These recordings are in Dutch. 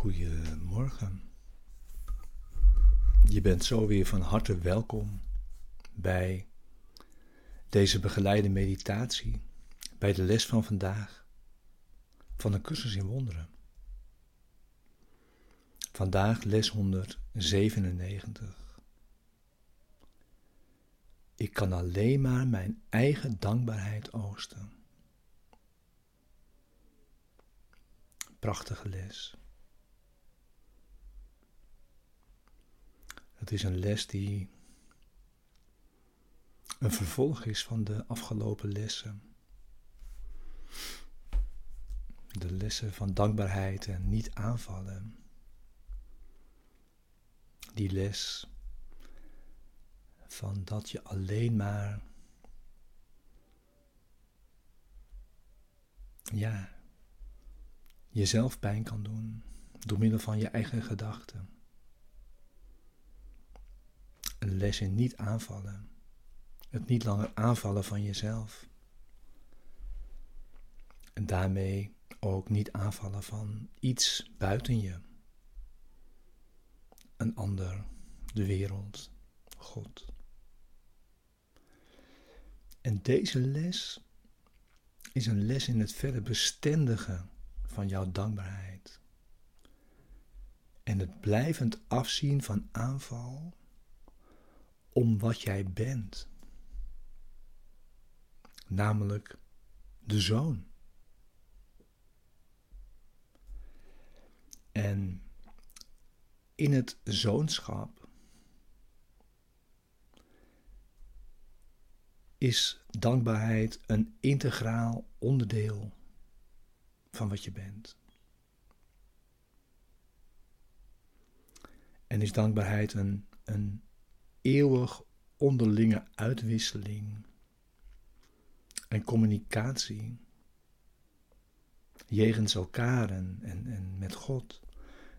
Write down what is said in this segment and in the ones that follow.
Goedemorgen. Je bent zo weer van harte welkom bij deze begeleide meditatie, bij de les van vandaag van de cursus in wonderen. Vandaag les 197. Ik kan alleen maar mijn eigen dankbaarheid oosten. Prachtige les. Het is een les die een vervolg is van de afgelopen lessen. De lessen van dankbaarheid en niet aanvallen. Die les van dat je alleen maar ja, jezelf pijn kan doen door middel van je eigen gedachten. Een les in niet aanvallen. Het niet langer aanvallen van jezelf. En daarmee ook niet aanvallen van iets buiten je. Een ander, de wereld, God. En deze les is een les in het verder bestendige van jouw dankbaarheid. En het blijvend afzien van aanval om wat jij bent. Namelijk de zoon. En in het zoonschap is dankbaarheid een integraal onderdeel van wat je bent. En is dankbaarheid een, een eeuwig onderlinge uitwisseling en communicatie jegens elkaar en, en, en met God,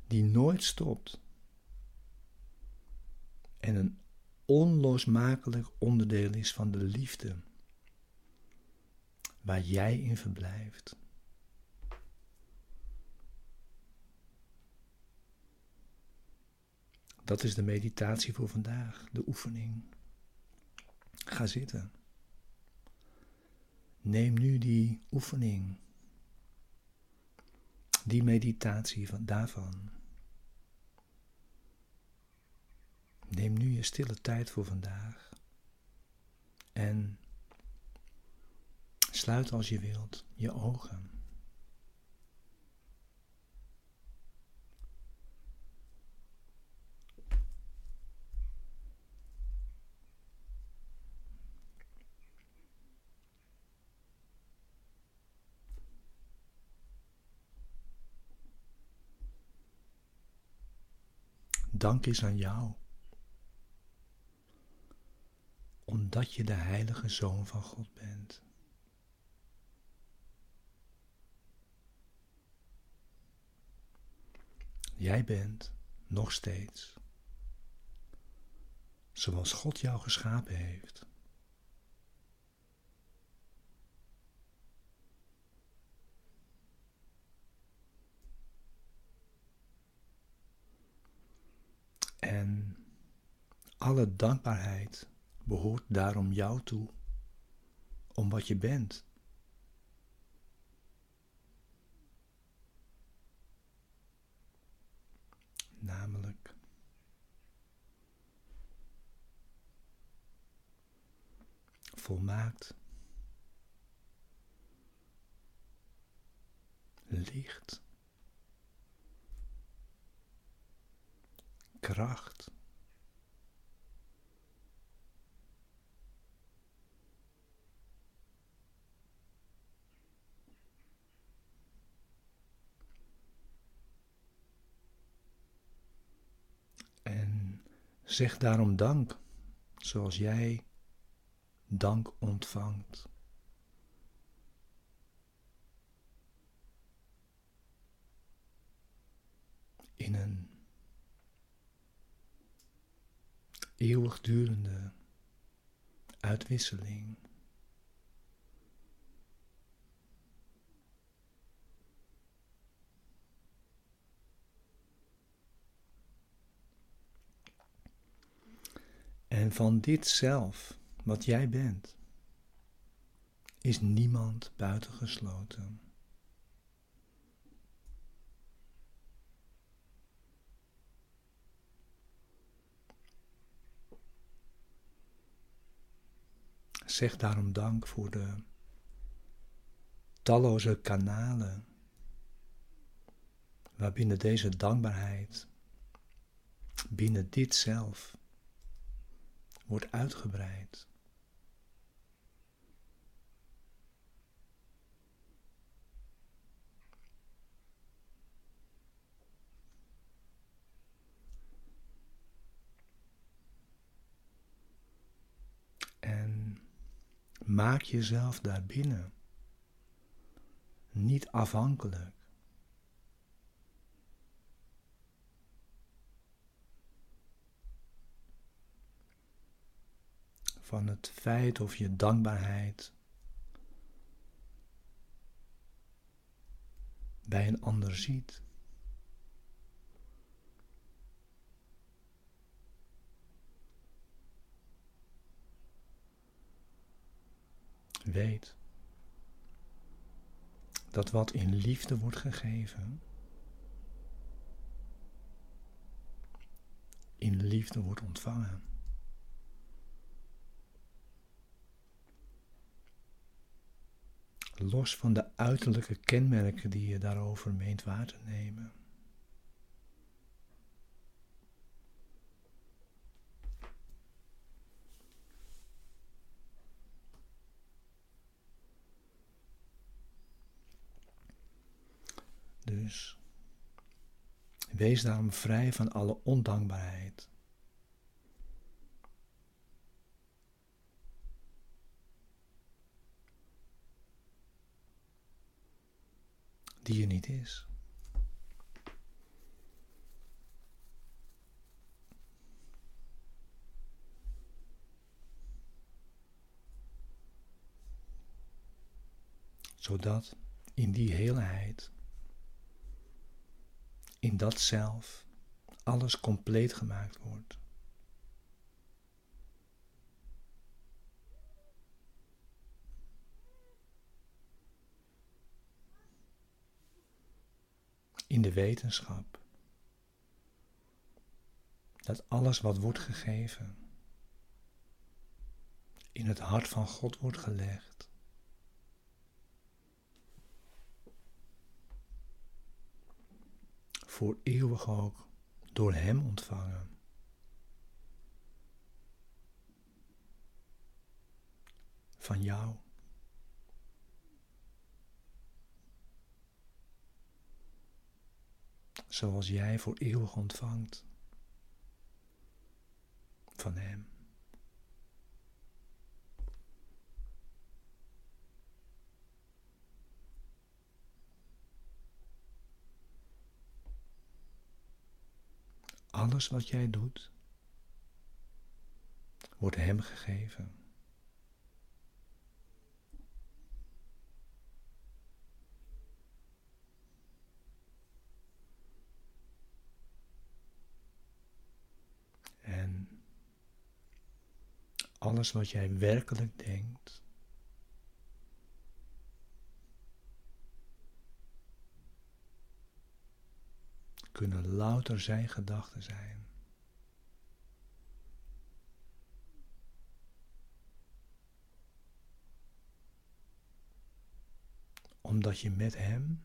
die nooit stopt. En een onlosmakelijk onderdeel is van de liefde, waar jij in verblijft. Dat is de meditatie voor vandaag, de oefening. Ga zitten. Neem nu die oefening, die meditatie van daarvan. Neem nu je stille tijd voor vandaag en sluit als je wilt je ogen. Dank is aan jou. Omdat je de heilige zoon van God bent. Jij bent nog steeds zoals God jou geschapen heeft. En alle dankbaarheid behoort daarom jou toe, om wat je bent. Namelijk volmaakt, licht. kracht. En zeg daarom dank, zoals jij dank ontvangt. In een eeuwigdurende uitwisseling. En van dit zelf, wat jij bent, is niemand buitengesloten. Zeg daarom dank voor de talloze kanalen waarbinnen deze dankbaarheid binnen dit zelf wordt uitgebreid. En maak jezelf daarbinnen niet afhankelijk van het feit of je dankbaarheid bij een ander ziet. Weet dat wat in liefde wordt gegeven, in liefde wordt ontvangen. Los van de uiterlijke kenmerken die je daarover meent waar te nemen. Dus wees daarom vrij van alle ondankbaarheid. Die je niet is. Zodat in die heelheid, in dat zelf, alles compleet gemaakt wordt. In de wetenschap dat alles wat wordt gegeven in het hart van God wordt gelegd. Voor eeuwig ook door Hem ontvangen. Van jou. Zoals jij voor eeuwig ontvangt van Hem. Alles wat jij doet, wordt Hem gegeven. Alles wat jij werkelijk denkt, kunnen louter zijn gedachten zijn. Omdat je met Hem,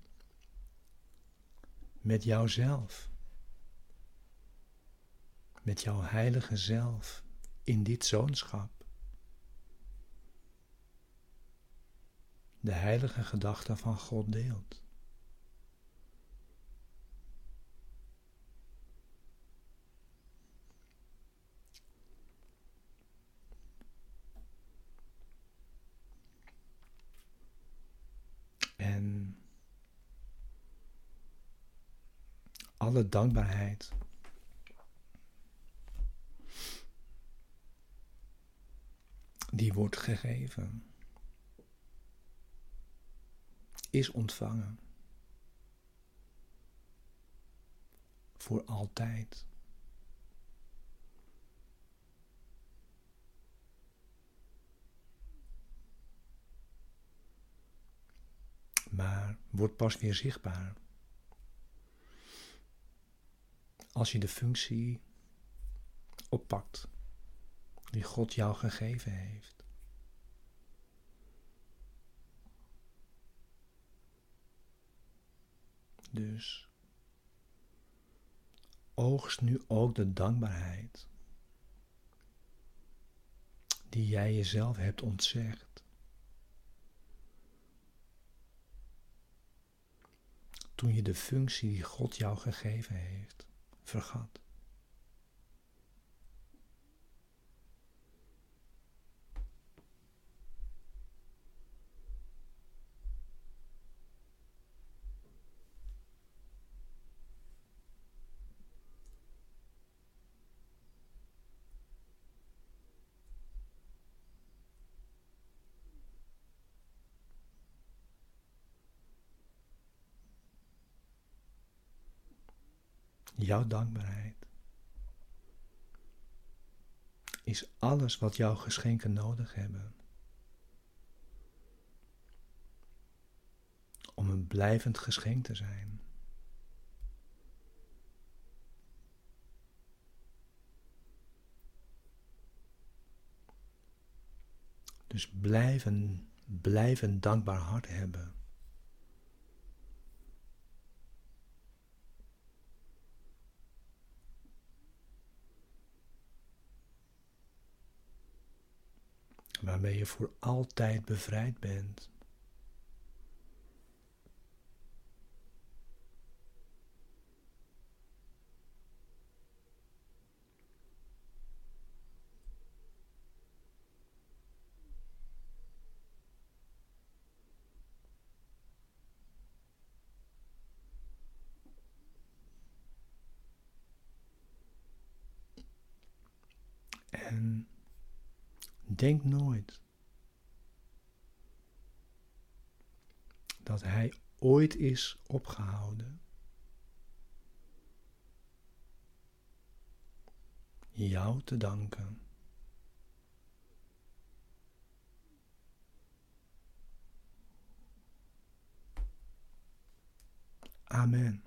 met jouzelf, met jouw heilige zelf in dit zoonschap. De heilige gedachte van God deelt. En alle dankbaarheid die wordt gegeven, is ontvangen. Voor altijd. maar wordt pas weer zichtbaar. Als je de functie oppakt die God jou gegeven heeft. Dus oogst nu ook de dankbaarheid die jij jezelf hebt ontzegd. Toen je de functie die God jou gegeven heeft vergat. Jouw dankbaarheid is alles wat jouw geschenken nodig hebben. Om een blijvend geschenk te zijn. Dus blijven, blijven dankbaar hart hebben. Waarmee je voor altijd bevrijd bent. En Denk nooit dat hij ooit is opgehouden. Jou te danken. Amen.